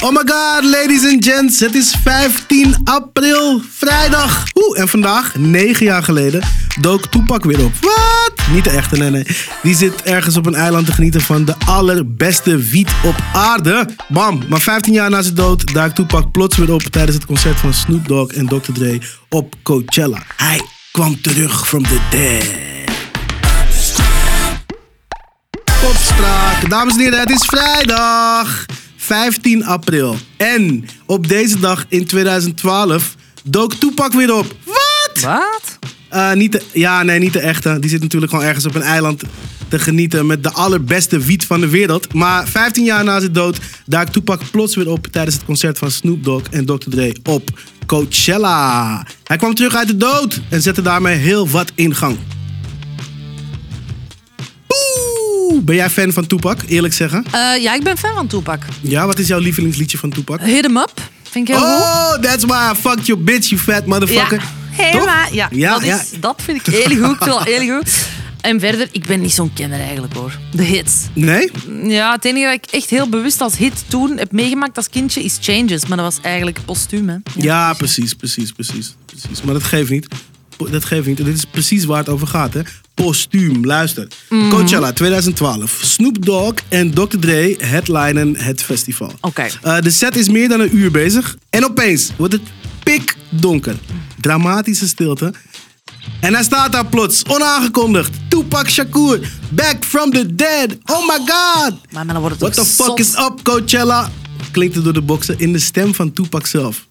Oh my god, ladies and gents. Het is 15 april, vrijdag. Oeh, en vandaag, 9 jaar geleden, dook Tupac weer op. Wat? Niet de echte, nee, nee. Die zit ergens op een eiland te genieten van de allerbeste wiet op aarde. Bam. Maar 15 jaar na zijn dood duikt Tupac plots weer op tijdens het concert van Snoop Dogg en Dr. Dre op Coachella. Hij kwam terug from the dead. Opspraak. Dames en heren, het is vrijdag. 15 april. En op deze dag in 2012 dook Tupac weer op. Wat? Wat? Eh, niet de, ja, nee, niet de echte. Die zit natuurlijk gewoon ergens op een eiland te genieten met de allerbeste wiet van de wereld. Maar 15 jaar na zijn dood duikt Tupac plots weer op tijdens het concert van Snoop Dogg en Dr. Dre op Coachella. Hij kwam terug uit de dood en zette daarmee heel wat in gang. Ben jij fan van Tupac, eerlijk zeggen? Eh, ja, ik ben fan van Tupac. Ja, wat is jouw lievelingsliedje van Tupac? Hit 'em up. Vind ik heel goed. Oh, that's why I fucked your bitch, you fat motherfucker. Helemaal. Toch? Ja, Ja, dat, is, ja. dat vind ik heel goed. Dat heel goed. En verder, ik ben niet zo'n kenner eigenlijk hoor. De hits. Nee? Ja, het enige dat ik echt heel bewust als hit toen heb meegemaakt als kindje is Changes. Maar dat was eigenlijk postuum, hè. Ja, precies, precies, precies, precies. Maar dat geeft niet. Dat geeft niet. Dit is precies waar het over gaat, hè? Postuum, luister. Mhm. Coachella 2012. Snoop Dogg en Dr. Dre headlinen het festival. Oké. Eh, de set is meer dan een uur bezig. En opeens wordt het pikdonker. Dramatische stilte. En hij staat daar plots, onaangekondigd. Tupac Shakur, back from the dead. Oh my god. Maar, dan wordt het What the fuck is up, Coachella? Klinkt het door de boksen in de stem van Tupac zelf.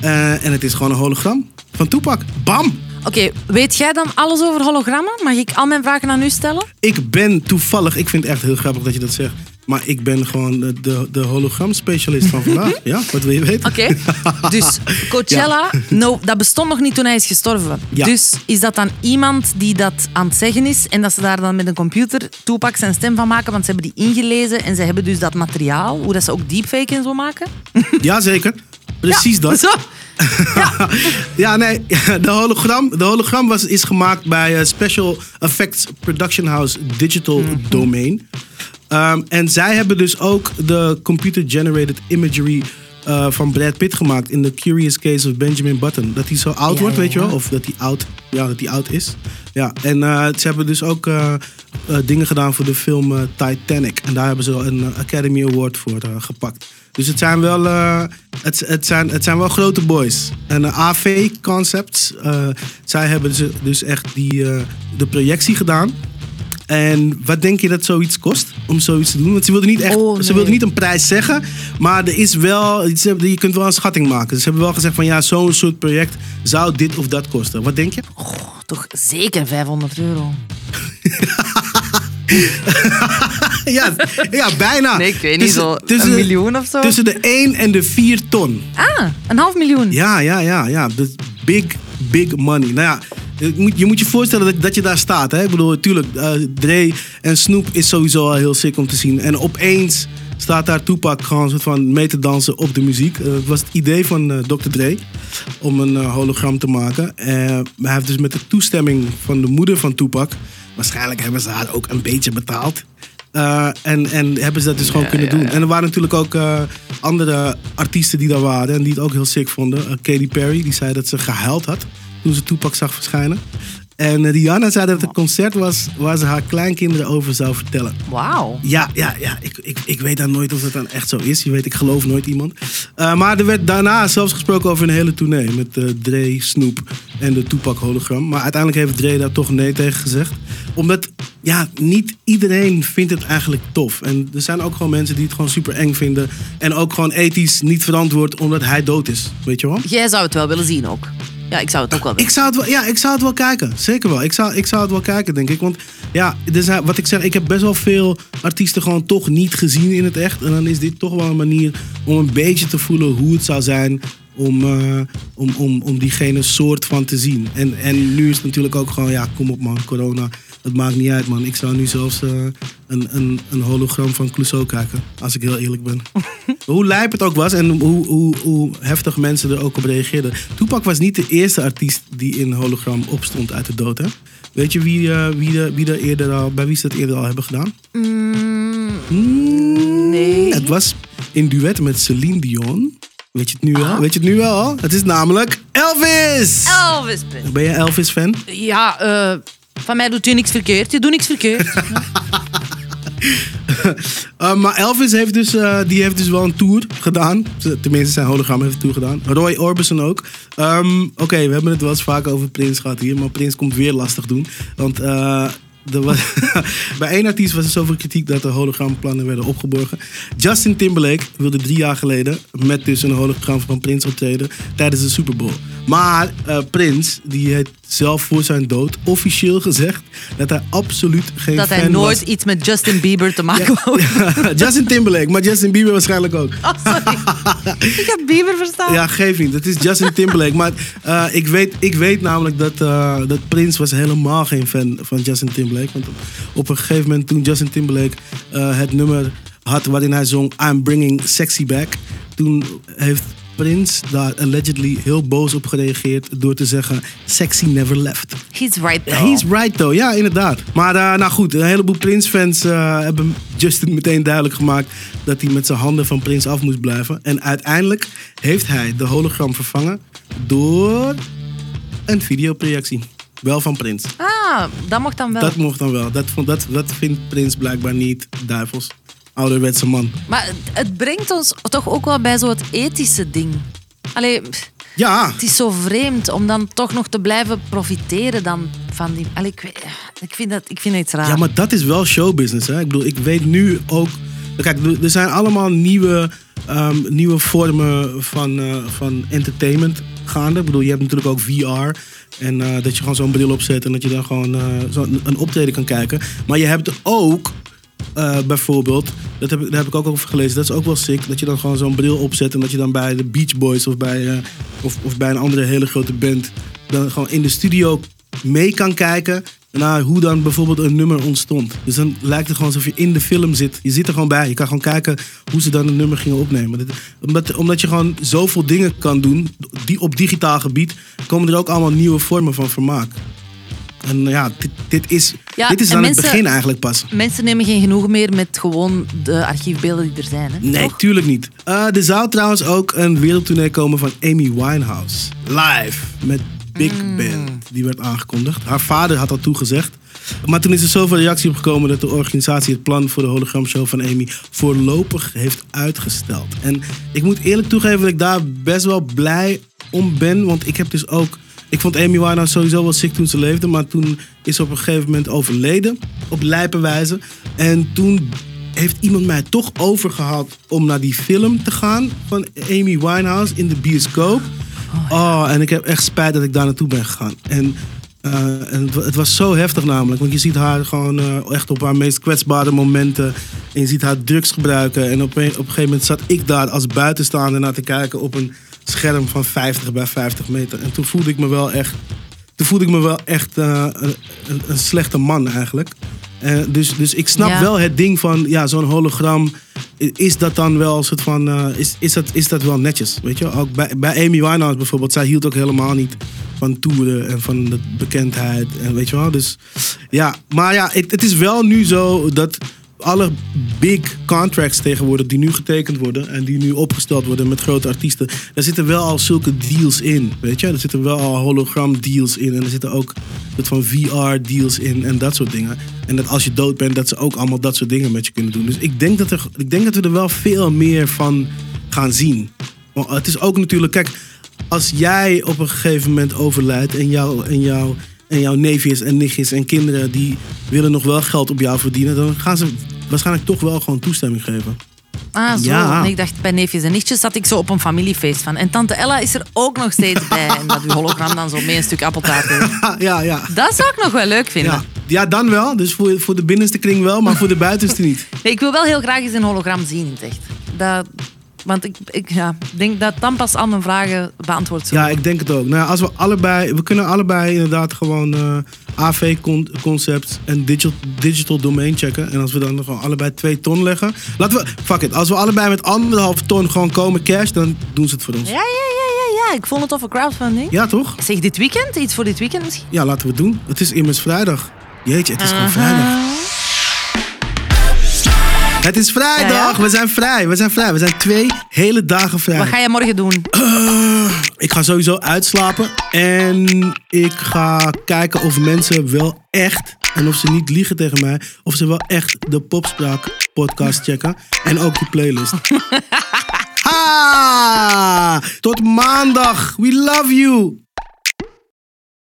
Eh, en het is gewoon een hologram van Tupac. Bam! Oké, weet jij dan alles over hologrammen? Mag ik al mijn vragen aan u stellen? Ik ben toevallig, ik vind het echt heel grappig dat je dat zegt. Maar ik ben gewoon de, de, hologram-specialist van vandaag. ja, wat wil je weten? Oké, dus Coachella, no, dat bestond nog niet toen hij is gestorven. Ja. Dus is dat dan iemand die dat aan het zeggen is en dat ze daar dan met een computer Tupac zijn stem van maken, want ze hebben die ingelezen en ze hebben dus dat materiaal, hoe dat ze ook deepfake en zo maken? Jazeker, precies dat. Zo. Ja, nee, de hologram, de hologram was, is gemaakt bij eh, Special Effects Production House Digital Domain. Ehm, en zij hebben dus ook de computer-generated imagery eh, van Brad Pitt gemaakt in The Curious Case of Benjamin Button. Dat hij zo oud Ja, wordt, ja, weet je wel? Of dat hij oud, ja, dat hij oud is. Ja, en eh, ze hebben dus ook eh, dingen gedaan voor de film Titanic. En daar hebben ze een Academy Award voor gepakt. Dus het zijn wel, het, het, zijn, het zijn wel grote boys. En AV Concepts, zij hebben dus, dus echt die, de projectie gedaan. En wat denk je dat zoiets kost om zoiets te doen? Want ze wilden niet echt, Oh, nee. ze wilden niet een prijs zeggen, maar er is wel, je kunt wel een schatting maken. Dus ze hebben wel gezegd van ja, zo'n soort project zou dit of dat kosten. Wat denk je? Oh, toch zeker 500 euro. ja, ja, bijna. Nee, ik weet niet, Tussen- zo tussen- een miljoen of zo? Tussen de 1 en de 4 ton. Ah, een half miljoen. Ja, ja, ja, ja. Dus big, big money. Nou ja, je moet je, moet je voorstellen dat, dat je daar staat. Hè? Ik bedoel, natuurlijk, eh, Dre en Snoop is sowieso al heel sick om te zien. En opeens staat daar Tupac gewoon soort van mee te dansen op de muziek. Eh, Het was het idee van eh, Dr. Dre om een eh, hologram te maken. Eh, hij heeft dus met de toestemming van de moeder van Tupac... waarschijnlijk hebben ze haar ook een beetje betaald... Eh, en, en hebben ze dat dus gewoon kunnen doen. En er waren natuurlijk ook eh, andere artiesten die daar waren en die het ook heel sick vonden. Eh, Katy Perry, die zei dat ze gehuild had toen ze Tupac zag verschijnen. En eh, Rihanna zei dat het een concert was waar ze haar kleinkinderen over zou vertellen. Wauw. Ja, ja, ja. Ik, ik, ik weet dan nooit of dat dan echt zo is. Je weet, ik geloof nooit iemand. Eh, maar er werd daarna zelfs gesproken over een hele tournee. Met eh, Dre, Snoop en de Tupac hologram. Maar uiteindelijk heeft Dre daar toch nee tegen gezegd. Omdat, ja, niet iedereen vindt het eigenlijk tof. En er zijn ook gewoon mensen die het gewoon super eng vinden. En ook gewoon ethisch niet verantwoord omdat hij dood is. Weet je wel? Jij zou het wel willen zien ook. Ja, ik zou het ook wel willen. Ik zou het wel, ja, ik zou het wel kijken. Zeker wel. Ik zou, ik zou het wel kijken, denk ik. Want ja, wat ik zeg, ik heb best wel veel artiesten gewoon toch niet gezien in het echt. En dan is dit toch wel een manier om een beetje te voelen hoe het zou zijn om, eh, om, om, om diegene soort van te zien. En, en nu is het natuurlijk ook gewoon, ja, kom op man, corona. Het maakt niet uit, man. Ik zou nu zelfs eh, een, een, een hologram van Clouseau kijken. Als ik heel eerlijk ben. hoe lijp het ook was en hoe, hoe, hoe heftig mensen er ook op reageerden. Tupac was niet de eerste artiest die in hologram opstond uit de dood, hè? Weet je wie, eh, wie, er- wie er eerder al, bij wie ze dat eerder al hebben gedaan? Mm, Mm, nee. Het was in duet met Celine Dion. Weet je het nu wel? Ah. Weet je het nu wel? Het is namelijk Elvis! Elvis. Ben je Elvis-fan? Ja, eh, van mij doet u niks verkeerd. Je doet niks verkeerd. Uh, maar Elvis heeft dus, eh, die heeft dus wel een tour gedaan. Tenminste, zijn hologram heeft een tour gedaan. Roy Orbison ook. Ehm, Oké, we hebben het wel eens vaak over Prins gehad hier. Maar Prins komt weer lastig doen. Want eh, er was, bij één artiest was er zoveel kritiek dat de hologramplannen werden opgeborgen. Justin Timberlake wilde drie jaar geleden met dus een hologram van Prins optreden tijdens de Super Bowl. Maar eh, Prins, die heeft zelf voor zijn dood officieel gezegd dat hij absoluut geen dat fan hij nooit was iets met Justin Bieber te maken wou. Justin Timberlake, maar Justin Bieber waarschijnlijk ook. Oh, sorry. Ik heb Bieber verstaan. Ja, geef niet. Het is Justin Timberlake. Maar eh, ik, weet, ik weet namelijk dat, eh dat Prince was helemaal geen fan van Justin Timberlake. Want op, op een gegeven moment toen Justin Timberlake het nummer had waarin hij zong I'm Bringing Sexy Back. Toen heeft Prince daar allegedly heel boos op gereageerd door te zeggen Sexy never left. He's right though. He's right though, ja inderdaad. Maar eh, nou goed, een heleboel Prince-fans eh, hebben Justin meteen duidelijk gemaakt dat hij met zijn handen van Prince af moest blijven. En uiteindelijk heeft hij de hologram vervangen door een videoprojectie. Wel van Prince. Ah, dat mocht dan wel. Dat mocht dan wel. Dat, vond, dat, dat vindt Prince blijkbaar niet duivels. Ouderwetse man. Maar het- brengt ons toch ook wel bij zo het ethische ding. Allee, Ja, het is zo vreemd om dan toch nog te blijven profiteren dan van die... Allee, ik, weet, ik, vind dat, ik vind het iets raar. Ja, maar dat is wel showbusiness. Hè? Ik bedoel, ik weet nu ook. Kijk, er- zijn allemaal nieuwe, ehm, nieuwe vormen van, eh, van entertainment gaande. Ik bedoel, je hebt natuurlijk ook VR. En eh, dat je gewoon zo'n bril opzet en dat je dan gewoon eh, zo een optreden kan kijken. Maar je hebt ook eh, bijvoorbeeld, dat heb, daar heb ik ook over gelezen, dat is ook wel sick. Dat je dan gewoon zo'n bril opzet en dat je dan bij de Beach Boys of bij, eh, of, of bij een andere hele grote band dan gewoon in de studio mee kan kijken naar hoe dan bijvoorbeeld een nummer ontstond. Dus dan lijkt het gewoon alsof je in de film zit. Je zit er gewoon bij. Je kan gewoon kijken hoe ze dan een nummer gingen opnemen. Omdat, omdat je gewoon zoveel dingen kan doen, die op digitaal gebied, komen er ook allemaal nieuwe vormen van vermaak. En ja, dit, dit is, Ja, dit is aan mensen- het begin eigenlijk pas. Mensen nemen geen genoegen meer met gewoon de archiefbeelden die er zijn. Hè? Nee, Toch? tuurlijk niet. Eh, er zou trouwens ook een wereldtournee komen van Amy Winehouse. Live. Met Big Mm. Band. Die werd aangekondigd. Haar vader had dat toegezegd. Maar toen is er zoveel reactie op gekomen dat de organisatie het plan voor de hologramshow van Amy voorlopig heeft uitgesteld. En ik moet eerlijk toegeven dat ik daar best wel blij om ben. Want ik heb dus ook. Ik vond Amy Winehouse sowieso wel sick toen ze leefde. Maar toen is ze op een gegeven moment overleden. Op lijpe wijze. En toen heeft iemand mij toch overgehaald om naar die film te gaan van Amy Winehouse in de bioscoop. Oh, en ik heb echt spijt dat ik daar naartoe ben gegaan. En, eh, en het was zo heftig namelijk. Want je ziet haar gewoon eh, echt op haar meest kwetsbare momenten. En je ziet haar drugs gebruiken. En op een, op een gegeven moment zat ik daar als buitenstaander naar te kijken op een scherm van 50 bij 50 meter. En toen voelde ik me wel echt toen voelde ik me wel echt eh, een, een, slechte man eigenlijk. Eh, dus, dus ik snap Ja. wel het ding van ja, zo'n hologram. Is dat dan wel een soort van. eh, is, is, dat, is dat wel netjes? Weet je, ook bij, bij Amy Winehouse bijvoorbeeld. Zij hield ook helemaal niet van toeren en van de bekendheid. En weet je wel. Dus ja, maar ja, het, het is wel nu zo dat alle big contracts tegenwoordig die nu getekend worden en die nu opgesteld worden met grote artiesten, daar zitten wel al zulke deals in, weet je? Er zitten wel al hologram deals in en er zitten ook soort van VR deals in en dat soort dingen. En dat als je dood bent, dat ze ook allemaal dat soort dingen met je kunnen doen. Dus ik denk dat, er, ik denk dat we er wel veel meer van gaan zien. Het is ook natuurlijk, kijk, als jij op een gegeven moment overlijdt en jouw en jouw en jouw neefjes en nichtjes en kinderen die willen nog wel geld op jou verdienen, dan gaan ze waarschijnlijk toch wel gewoon toestemming geven. Ah, zo. Ja. En ik dacht, bij neefjes en nichtjes zat ik zo op een familiefeest van. En tante Ella is er ook nog steeds bij. En dat uw hologram dan zo mee een stuk appeltaart heeft. Ja, ja, ja. Dat zou ik nog wel leuk vinden. Ja, ja dan wel. Dus voor, voor de binnenste kring wel, maar voor de buitenste niet. Nee, ik wil wel heel graag eens een hologram zien, in het echt. Dat, want ik, ik ja, denk dat dan pas al mijn vragen beantwoord zullen Ja, ik denk het ook. Nou, als we allebei, we kunnen allebei inderdaad gewoon eh, AV-concept en digital, digital domain checken. En als we dan gewoon allebei twee ton leggen. Laten we, fuck it, als we allebei met anderhalf ton gewoon komen cash, dan doen ze het voor ons. Ja, ja, ja, ja, ja. Ik vond het over crowdfunding. Ja, toch? Zeg, dit weekend? Iets voor dit weekend misschien? Ja, laten we het doen. Het is immers vrijdag. Jeetje, het is gewoon vrijdag. Het is vrijdag. Ja, ja. We zijn vrij. We zijn vrij. We zijn twee hele dagen vrij. Wat ga je morgen doen? Eh, ik ga sowieso uitslapen. En ik ga kijken of mensen wel echt, en of ze niet liegen tegen mij, of ze wel echt de Popspraak podcast checken. En ook die playlist. ha! Tot maandag. We love you.